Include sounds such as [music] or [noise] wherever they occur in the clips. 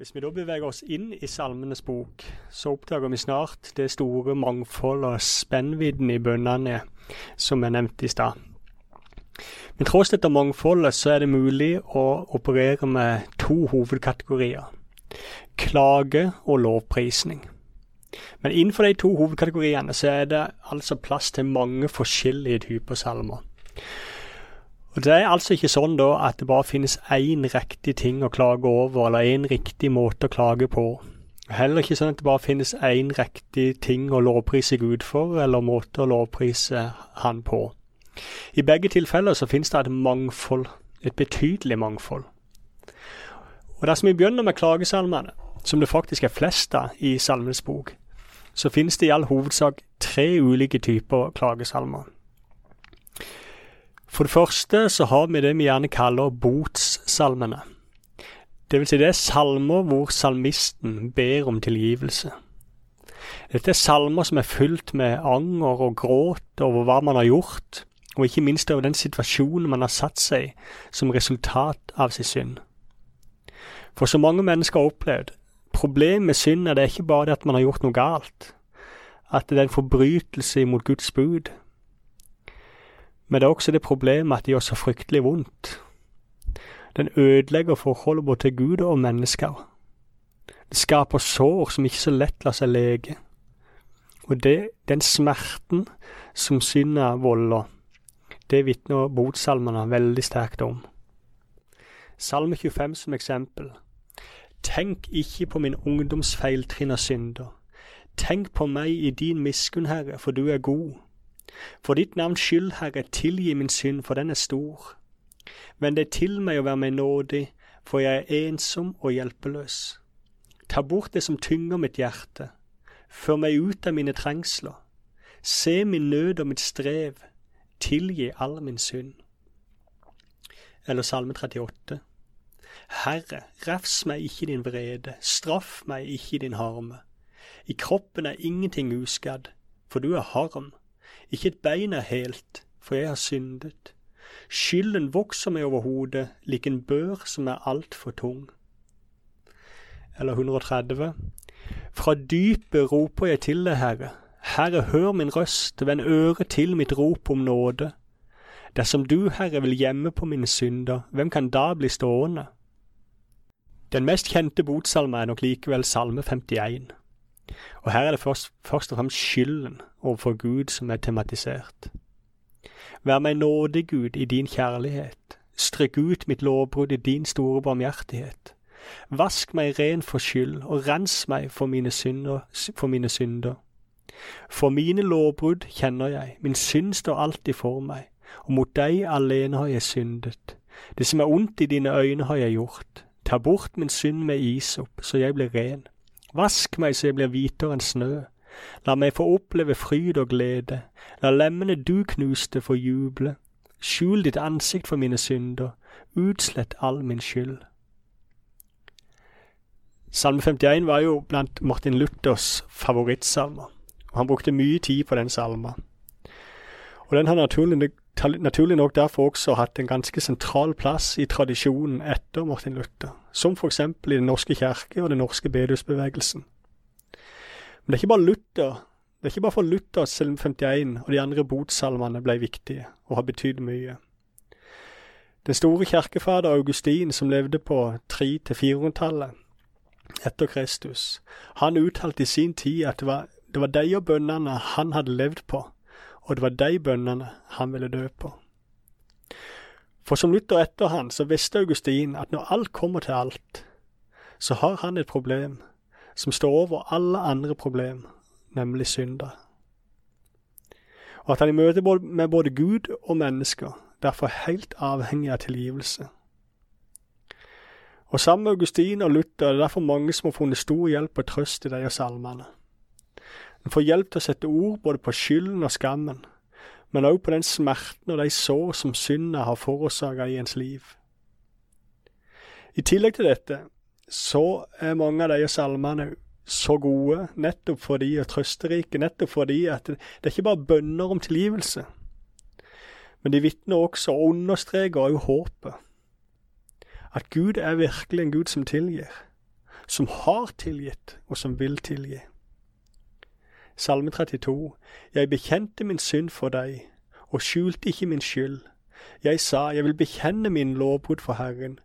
Hvis vi da beveger oss inn i Salmenes bok, så oppdager vi snart det store mangfold og spennvidden i bønnene som er nevnt i stad. Men tross dette mangfoldet så er det mulig å operere med to hovedkategorier. Klage og lovprisning. Men innenfor de to hovedkategoriene så er det altså plass til mange forskjellige typer salmer. Og Det er altså ikke sånn da at det bare finnes én riktig ting å klage over, eller én riktig måte å klage på. Heller ikke sånn at det bare finnes én riktig ting å lovprise Gud for, eller måte å lovprise Han på. I begge tilfeller så finnes det et mangfold, et betydelig mangfold. Og Dersom vi begynner med klagesalmene, som det faktisk er flest av i Salmenes bok, så finnes det i all hovedsak tre ulike typer klagesalmer. For det første så har vi det vi gjerne kaller botssalmene. Det vil si det er salmer hvor salmisten ber om tilgivelse. Dette er salmer som er fylt med anger og gråt over hva man har gjort, og ikke minst over den situasjonen man har satt seg som resultat av sin synd. For så mange mennesker har opplevd, problemet med synd er det ikke bare det at man har gjort noe galt, at det er en forbrytelse mot Guds bud, men det er også det problemet at det gjør så fryktelig vondt. Den ødelegger forholdet både til Gud og mennesker. Det skaper sår som ikke så lett lar seg lege. Og det, den smerten som synda volder, det vitner botsalmene veldig sterkt om. Salme 25 som eksempel. Tenk ikke på min ungdoms feiltrinn og synder. Tenk på meg i din miskunn, Herre, for du er god. For ditt navns skyld, Herre, tilgi min synd, for den er stor. Vend deg til meg og vær meg nådig, for jeg er ensom og hjelpeløs. Ta bort det som tynger mitt hjerte. Før meg ut av mine trengsler. Se min nød og mitt strev. Tilgi all min synd. Eller Salme 38. Herre, refs meg ikke din vrede, straff meg ikke din harme. I kroppen er ingenting uskadd, for du er harm. Ikke et bein er helt, for jeg har syndet. Skylden vokser meg over hodet, lik en bør som er altfor tung. Eller 130. Fra dypet roper jeg til deg, Herre. Herre, hør min røst, vend øret til mitt rop om nåde. Dersom du, Herre, vil gjemme på mine synder, hvem kan da bli stående? Den mest kjente botsalme er nok likevel Salme 51. Og her er det først, først og fremst skylden overfor Gud som er tematisert. Vær meg nådig, Gud, i din kjærlighet. Stryk ut mitt lovbrudd i din store barmhjertighet. Vask meg ren for skyld, og rens meg for mine synder. For, mine synder. for mine lovbrudd kjenner jeg, min synd står alltid for meg, og mot deg alene har jeg syndet. Det som er ondt i dine øyne har jeg gjort. Ta bort min synd med isop, så jeg blir ren. Vask meg så jeg blir hvitere enn snø. La meg få oppleve fryd og glede. La lemmene du knuste få juble. Skjul ditt ansikt for mine synder. Utslett all min skyld. Salme 51 var jo blant Martin Luthers favorittsalmer. Han brukte mye tid på den salma. Og den har naturlig, naturlig nok derfor også hatt en ganske sentral plass i tradisjonen etter Martin Luther, som f.eks. i Den norske kirke og den norske bedehusbevegelsen. Men det er ikke bare Luther, det er ikke bare for Luther at Salm 51 og de andre botsalmene ble viktige og har betydd mye. Den store kirkefader Augustin, som levde på 300-400-tallet etter Kristus, han uttalte i sin tid at det var, det var de og bønnene han hadde levd på, og det var de bønnene han ville dø på. For som Luther etter han, så visste Augustin at når alt kommer til alt, så har han et problem som står over alle andre problem, nemlig synder. Og at han i møte med både Gud og mennesker derfor er helt avhengig av tilgivelse. Og sammen med Augustin og Luther er det derfor mange som har funnet stor hjelp og trøst i de salmene. En får hjelp til å sette ord både på skylden og skammen, men også på den smerten og de sår som synda har forårsaka i ens liv. I tillegg til dette så er mange av de salmene så gode nettopp fordi og trøsterike, nettopp fordi at det, det er ikke bare bønner om tilgivelse, men de vitner også og understreker også håpet. At Gud er virkelig en Gud som tilgir som har tilgitt, og som vil tilgi. Salme 32. Jeg bekjente min synd for deg, og skjulte ikke min skyld. Jeg sa, jeg vil bekjenne min lovbrudd for Herren,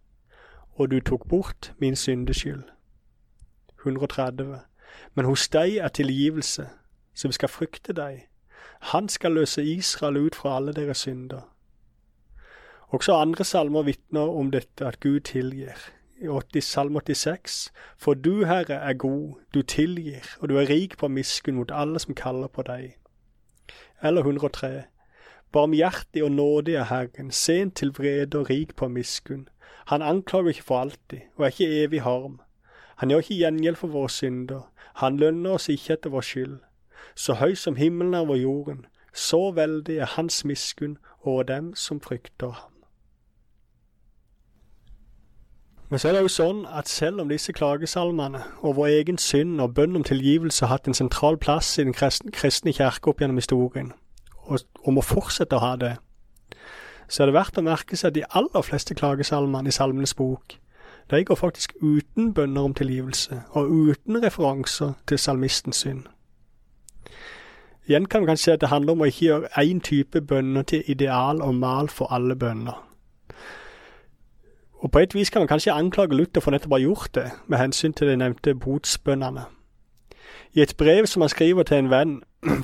og du tok bort min syndeskyld. 130. Men hos deg er tilgivelse, så vi skal frykte deg. Han skal løse Israel ut fra alle deres synder. Også andre salmer vitner om dette, at Gud tilgir. I 80, Salme 86.: For du, Herre, er god, du tilgir, og du er rik på miskunn mot alle som kaller på deg. Eller 103. Barmhjertig og nådig er Herren, sent til vrede og rik på miskunn. Han anklager ikke for alltid, og er ikke evig harm. Han gjør ikke gjengjeld for våre synder, han lønner oss ikke etter vår skyld. Så høy som himmelen er over jorden, så veldig er hans miskunn over dem som frykter ham. Men så er det jo sånn at selv om disse klagesalmene og vår egen synd og bønn om tilgivelse har hatt en sentral plass i den kristne kirke opp gjennom historien, og, og må fortsette å ha det, så er det verdt å merke seg at de aller fleste klagesalmene i Salmenes bok, de går faktisk uten bønner om tilgivelse, og uten referanser til salmistens synd. Igjen kan vi kanskje si at det handler om å ikke gjøre én type bønner til ideal og mal for alle bønner. Og på et vis kan man kanskje anklage Luther for nettopp å ha gjort det, med hensyn til de nevnte botsbønnene. I et brev som han skriver til en venn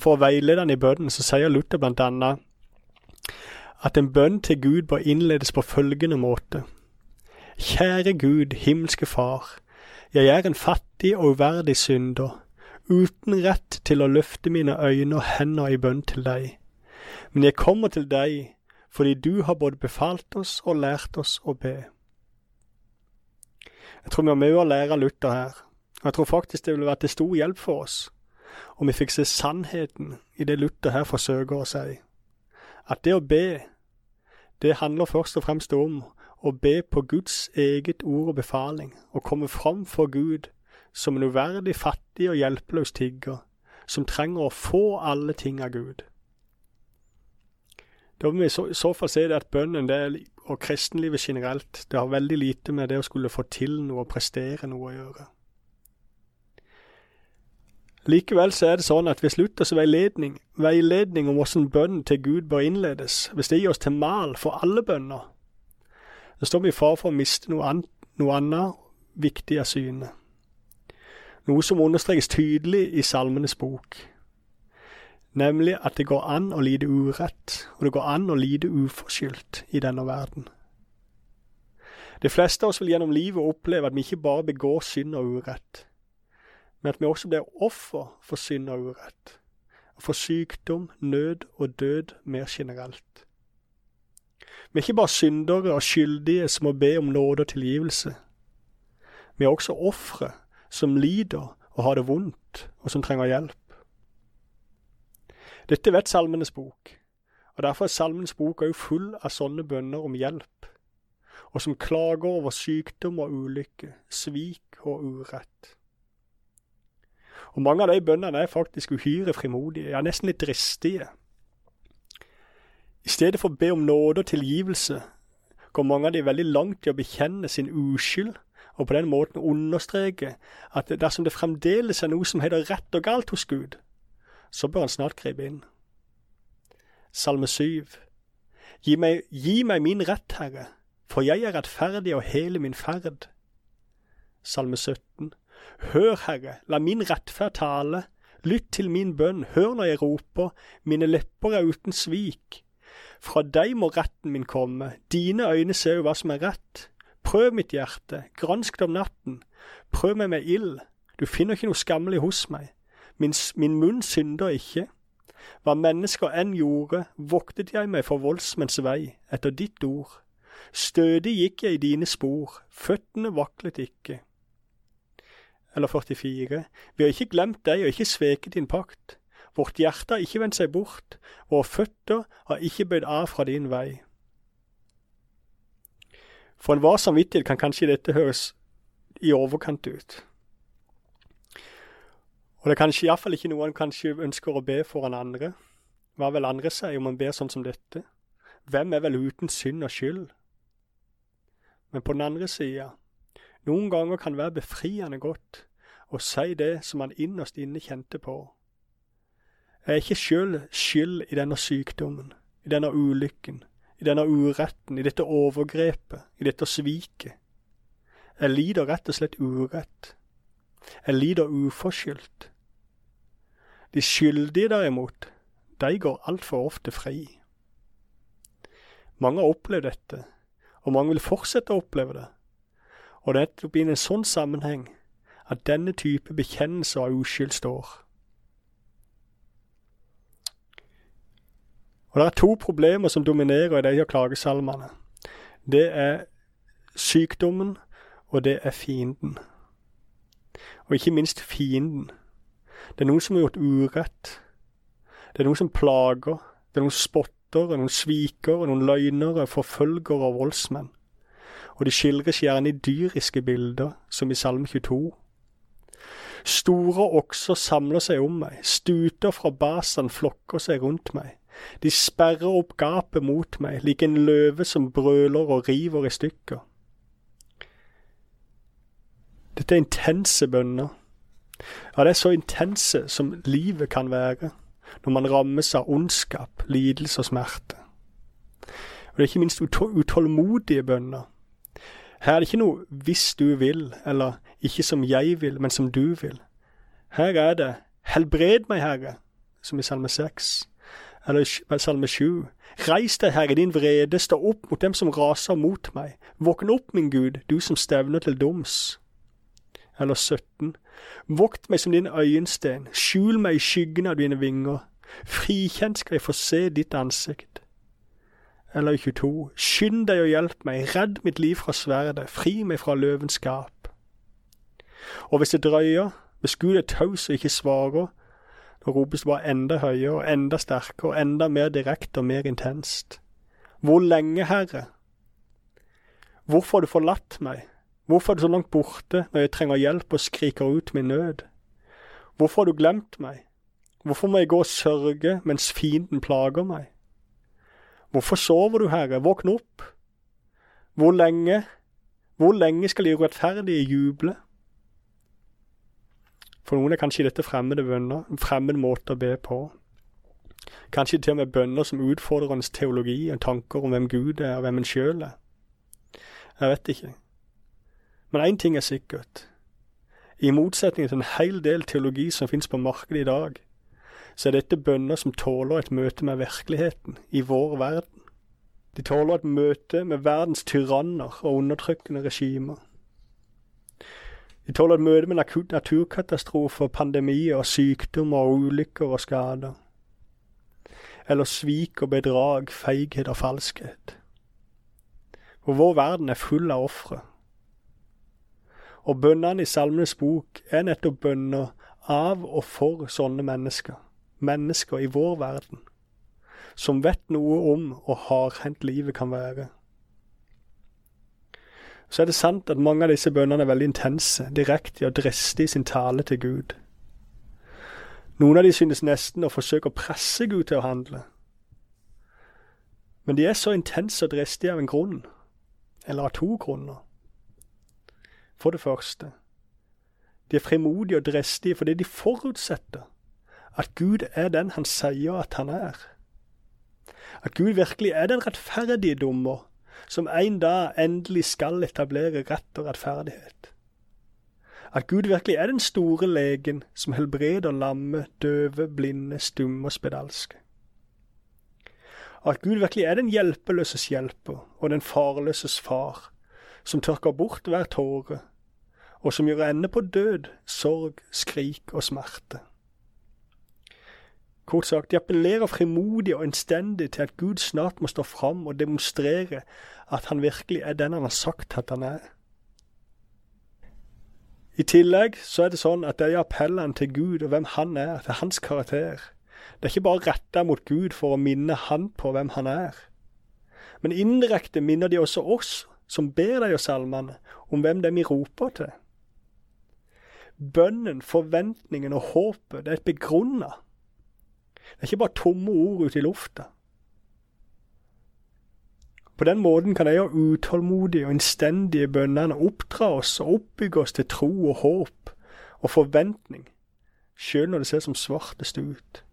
for å veilede han i bønnen, så sier Luther blant annet at en bønn til Gud bør innledes på følgende måte. Kjære Gud, himmelske Far, jeg er en fattig og uverdig synder uten rett til å løfte mine øyne og hender i bønn til deg. Men jeg kommer til deg fordi du har både befalt oss og lært oss å be. Jeg tror vi har mye å lære Luther her, og jeg tror faktisk det ville vært til stor hjelp for oss om vi fikk se sannheten i det Luther her forsøker å si. At det å be, det handler først og fremst om å be på Guds eget ord og befaling, og komme fram for Gud som en uverdig fattig og hjelpeløs tigger, som trenger å få alle ting av Gud. Da må vi i så, fall se det at bønnen det, og kristenlivet generelt det har veldig lite med det å skulle få til noe og prestere noe å gjøre. Likevel så er det sånn at hvis Luthers veiledning, veiledning om hvordan bønnen til Gud bør innledes, hvis det gir oss til mal for alle bønner, så står vi i fare for å miste noe, annet, noe annet viktig av syne noe som understrekes tydelig i Salmenes bok, nemlig at det går an å lide urett, og det går an å lide uforskyldt i denne verden. De fleste av oss vil gjennom livet oppleve at vi ikke bare begår synd og urett, men at vi også blir offer for synd og urett, og for sykdom, nød og død mer generelt. Vi er ikke bare syndere og skyldige som må be om nåde og tilgivelse. Vi er også ofre som lider og har det vondt, og som trenger hjelp. Dette vet Salmenes bok, og derfor er Salmenes bok òg full av sånne bønner om hjelp, og som klager over sykdom og ulykke, svik og urett. Og Mange av de bønnene er faktisk uhyre frimodige, ja, nesten litt dristige. I stedet for å be om nåde og tilgivelse, går mange av de veldig langt i å bekjenne sin uskyld og på den måten understreke at dersom det fremdeles er noe som heter rett og galt hos Gud, så bør han snart gripe inn. Salme 7. Gi meg, gi meg min rett, Herre, for jeg er rettferdig og hele min ferd. Salme 17. Hør, Herre, la min rettferd tale, lytt til min bønn, hør når jeg roper, mine lepper er uten svik. Fra deg må retten min komme, dine øyne ser jo hva som er rett. Prøv mitt hjerte, gransk det om natten, prøv meg med ild, du finner ikke noe skammelig hos meg, min, min munn synder ikke. Hva mennesker enn gjorde, voktet jeg meg for voldsmenns vei, etter ditt ord. Stødig gikk jeg i dine spor, føttene vaklet ikke. Eller 44. Vi har ikke glemt deg og ikke sveket din pakt. Vårt hjerte har ikke vendt seg bort, våre føtter har ikke bøyd av fra din vei. For enhver samvittighet kan kanskje dette høres i overkant ut. Og det er kanskje iallfall ikke noe han kanskje ønsker å be foran andre. Hva vil andre si om han ber sånn som dette? Hvem er vel uten synd og skyld? Men på den andre sida, Noen ganger kan være befriende godt å si det som man innerst inne kjente på. Jeg er ikke sjøl skyld i denne sykdommen, i denne ulykken, i denne uretten, i dette overgrepet, i dette sviket. Jeg lider rett og slett urett. Jeg lider uforskyldt. De skyldige, derimot, de går altfor ofte fri. Mange har opplevd dette, og mange vil fortsette å oppleve det. Og det er nettopp i en sånn sammenheng at denne type bekjennelse av uskyld står. Og Det er to problemer som dominerer i de klagesalmene. Det er sykdommen, og det er fienden. Og ikke minst fienden. Det er noen som har gjort urett. Det er noen som plager. Det er noen spotter, noen sviker, noen løgnere, forfølgere og voldsmenn. Og de skildres gjerne i dyriske bilder, som i Salme 22. Store okser samler seg om meg, stuter fra basen flokker seg rundt meg. De sperrer opp gapet mot meg, lik en løve som brøler og river i stykker. Dette er intense bønner. Ja, det er så intense som livet kan være når man rammes av ondskap, lidelse og smerte. Og det er ikke minst utålmodige bønner. Her er det ikke noe 'hvis du vil', eller 'ikke som jeg vil, men som du vil'. Her er det 'helbred meg, Herre', som i Salme 6, eller Salme 7. Reis deg, Herre, din vrede, stå opp mot dem som raser mot meg. Våkn opp, min Gud, du som stevner til doms. Eller 17. Vokt meg som din øyensten, skjul meg i skyggen av dine vinger. Frikjent skal jeg få se ditt ansikt. Eller 22. Skynd deg og hjelp meg, redd mitt liv fra sverdet, fri meg fra løvens gap. Og hvis det drøyer, hvis Gud er taus og ikke svarer, da ropes det bare enda høyere og enda sterkere og enda mer direkte og mer intenst. Hvor lenge, Herre? Hvorfor har du forlatt meg? Hvorfor er du så langt borte når jeg trenger hjelp og skriker ut min nød? Hvorfor har du glemt meg? Hvorfor må jeg gå og sørge mens fienden plager meg? Hvorfor sover du, Herre? Våkn opp! Hvor lenge, hvor lenge skal de urettferdige juble? For noen er kanskje dette fremmede bønner, en fremmed måte å be på. Kanskje til og med bønner som utfordrer ens teologi og tanker om hvem Gud er og hvem en sjøl er. Jeg vet ikke. Men én ting er sikkert. I motsetning til en hel del teologi som finnes på markedet i dag, så er dette bønner som tåler et møte med virkeligheten i vår verden. De tåler et møte med verdens tyranner og undertrykkende regimer. De tåler et møte med naturkatastrofer, pandemier, og sykdommer og ulykker og skader. Eller svik og bedrag, feighet og falskhet. For vår verden er full av ofre. Og bønnene i Salmenes bok er nettopp bønner av og for sånne mennesker mennesker i vår verden som vet noe om og hardhendt livet kan være. Så er det sant at mange av disse bønnene er veldig intense, direkte og dristige i sin tale til Gud. Noen av de synes nesten å forsøke å presse Gud til å handle. Men de er så intense og dristige av en grunn, eller av to grunner. For det første, de er frimodige og dristige fordi de forutsetter at Gud er den han sier at han er. At Gud virkelig er den rettferdige dommer som en dag endelig skal etablere rett og rettferdighet. At Gud virkelig er den store legen som helbreder lamme, døve, blinde, stumme og spedalske. At Gud virkelig er den hjelpeløses hjelper og den farløses far, som tørker bort hver tåre, og som gjør ende på død, sorg, skrik og smerte. Kort sagt, de appellerer frimodig og innstendig til at Gud snart må stå fram og demonstrere at han virkelig er den han har sagt at han er. I tillegg så er det sånn at det er appellene til Gud og hvem han er, til hans karakter. Det er ikke bare retta mot Gud for å minne han på hvem han er. Men indirekte minner de også oss som ber deg og salmene, om hvem det er vi roper til. Bønnen, forventningen og håpet, det er et begrunna det er ikke bare tomme ord ute i lufta. På den måten kan de utålmodige og innstendige bønnene oppdra oss og oppbygge oss til tro og håp og forventning, sjøl når det ser som svartest ut.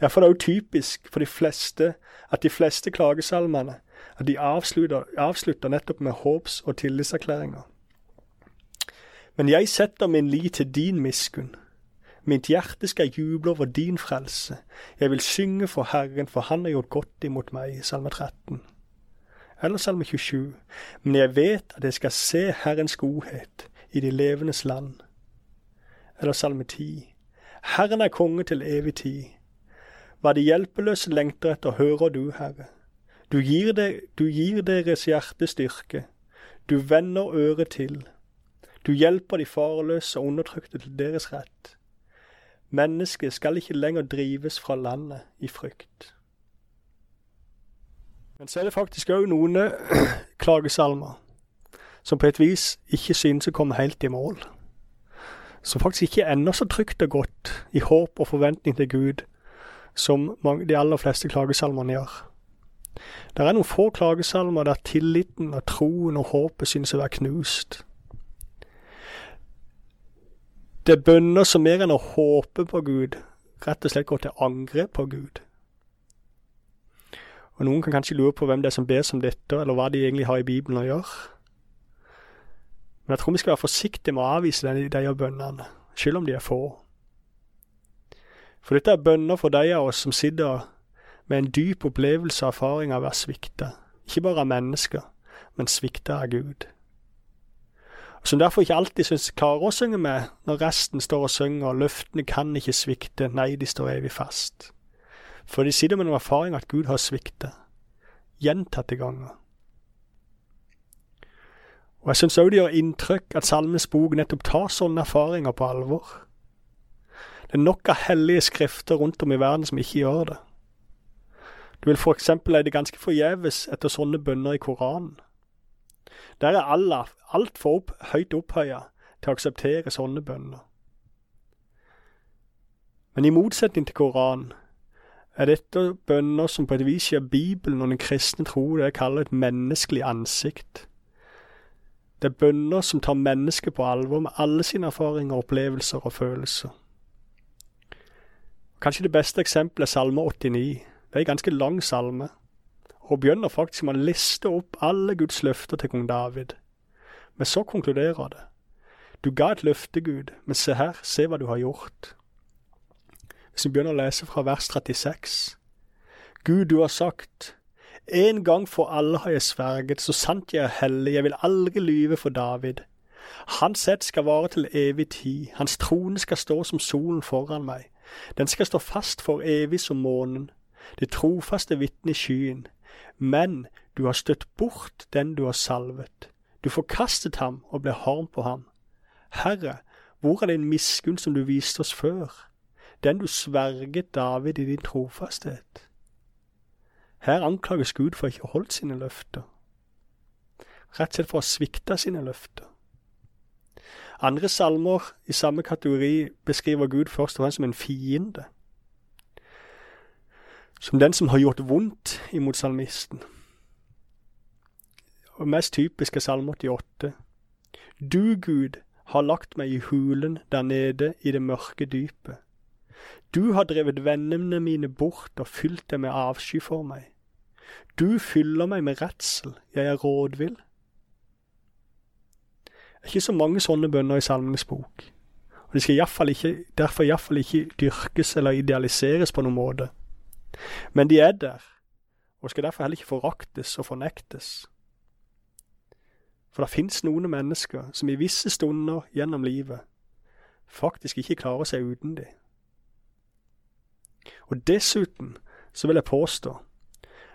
Derfor er det også typisk for de fleste at de fleste klagesalmene at de avslutter, avslutter nettopp med håps- og tillitserklæringer. Men jeg setter min lit til din miskunn. Mitt hjerte skal juble over din frelse. Jeg vil synge for Herren, for Han har gjort godt imot meg. Salme 13. Eller Salme 27. Men jeg vet at jeg skal se Herrens godhet i de levendes land. Eller Salme 10. Herren er konge til evig tid. Hva de hjelpeløse lengter etter, hører du, Herre. Du gir, de, du gir deres hjerte styrke. Du vender øret til. Du hjelper de farløse og undertrykte til deres rett. Mennesket skal ikke lenger drives fra landet i frykt. Men så er det faktisk òg noen [clears throat] klagesalmer som på et vis ikke synes å komme helt i mål. Som faktisk ikke er ennå så trygt og godt i håp og forventning til Gud som de aller fleste klagesalmene gjør. Det er noen få klagesalmer der tilliten og troen og håpet synes å være knust. Det er bønner som mer enn å håpe på Gud, rett og slett går til angrep på Gud. Og Noen kan kanskje lure på hvem det er som ber som dette, eller hva de egentlig har i Bibelen å gjøre. Men jeg tror vi skal være forsiktige med å avvise de, de bønnene, selv om de er få. For dette er bønner for de av oss som sitter med en dyp opplevelse og erfaring av å være svikta. Ikke bare av mennesker, men svikta av Gud som derfor ikke alltid syns klarer å synge med når resten står og synger, og løftene kan ikke svikte, nei, de står evig fast. For de sitter med noen erfaring at Gud har sviktet, gjentatte ganger. Og jeg syns òg det gjør inntrykk at Salmens bok nettopp tar sånne erfaringer på alvor. Det er nok av hellige skrifter rundt om i verden som ikke gjør det. Du vil for eksempel leide ganske forgjeves etter sånne bønner i Koranen. Der er Allah altfor opp, høyt opphøya til å akseptere sånne bønner. Men i motsetning til Koranen er dette bønner som på et vis gir Bibelen og den kristne tro det jeg kaller et menneskelig ansikt. Det er bønner som tar mennesket på alvor med alle sine erfaringer, opplevelser og følelser. Kanskje det beste eksempelet er Salme 89. Det er en ganske lang salme og begynner faktisk med å liste opp alle Guds løfter til kong David. Men så konkluderer det. Du ga et løfte, Gud, men se her, se hva du har gjort. Hvis vi begynner å lese fra vers 36. Gud, du har sagt, en gang for alle har jeg sverget, så sant jeg er hellig, jeg vil aldri lyve for David. Hans ett skal vare til evig tid, hans trone skal stå som solen foran meg. Den skal stå fast for evig som månen, det trofaste vitne i skyen. Men du har støtt bort den du har salvet. Du forkastet ham og ble harm på ham. Herre, hvor er din miskunn som du viste oss før, den du sverget David i din trofasthet? Her anklages Gud for ikke å ha holdt sine løfter, rett og slett for å ha svikta sine løfter. Andre salmer i samme kategori beskriver Gud først og fremst som en fiende som den som har gjort vondt imot salmisten. Og Mest typisk er Salme 88. Du, Gud, har lagt meg i hulen der nede i det mørke dypet. Du har drevet vennene mine bort og fylt dem med avsky for meg. Du fyller meg med redsel, jeg er rådvill. Det er ikke så mange sånne bønner i Salmenes bok, og de skal i fall ikke, derfor iallfall ikke dyrkes eller idealiseres på noen måte. Men de er der, og skal derfor heller ikke foraktes og fornektes. For det fins noen mennesker som i visse stunder gjennom livet faktisk ikke klarer seg uten de. Og dessuten så vil jeg påstå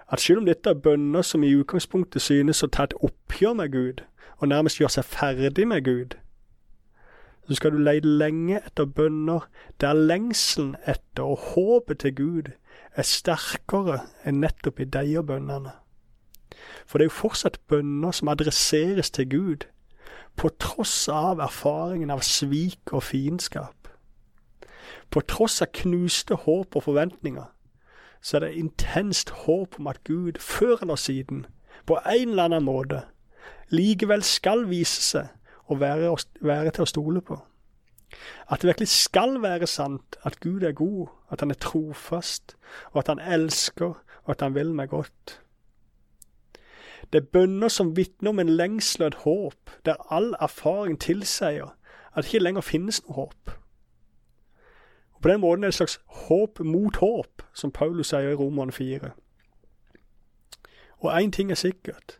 at selv om dette er bønner som i utgangspunktet synes å ta et oppgjør med Gud, og nærmest gjøre seg ferdig med Gud, så skal du leide lenge etter bønner der lengselen etter og håpet til Gud er sterkere enn nettopp i de bønnene. For det er jo fortsatt bønner som adresseres til Gud, på tross av erfaringen av svik og fiendskap. På tross av knuste håp og forventninger, så er det intenst håp om at Gud før eller siden, på en eller annen måte, likevel skal vise seg å være, være til å stole på. At det virkelig skal være sant at Gud er god, at han er trofast, og at han elsker, og at han vil meg godt. Det er bønner som vitner om en lengsel og et håp, der all erfaring tilsier at det ikke lenger finnes noe håp. Og På den måten er det et slags håp mot håp, som Paulus sier i Roman 4. Og én ting er sikkert.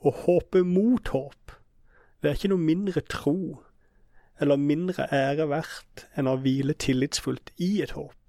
Å håpe mot håp, det er ikke noe mindre tro eller mindre ære verdt enn å hvile tillitsfullt i et håp.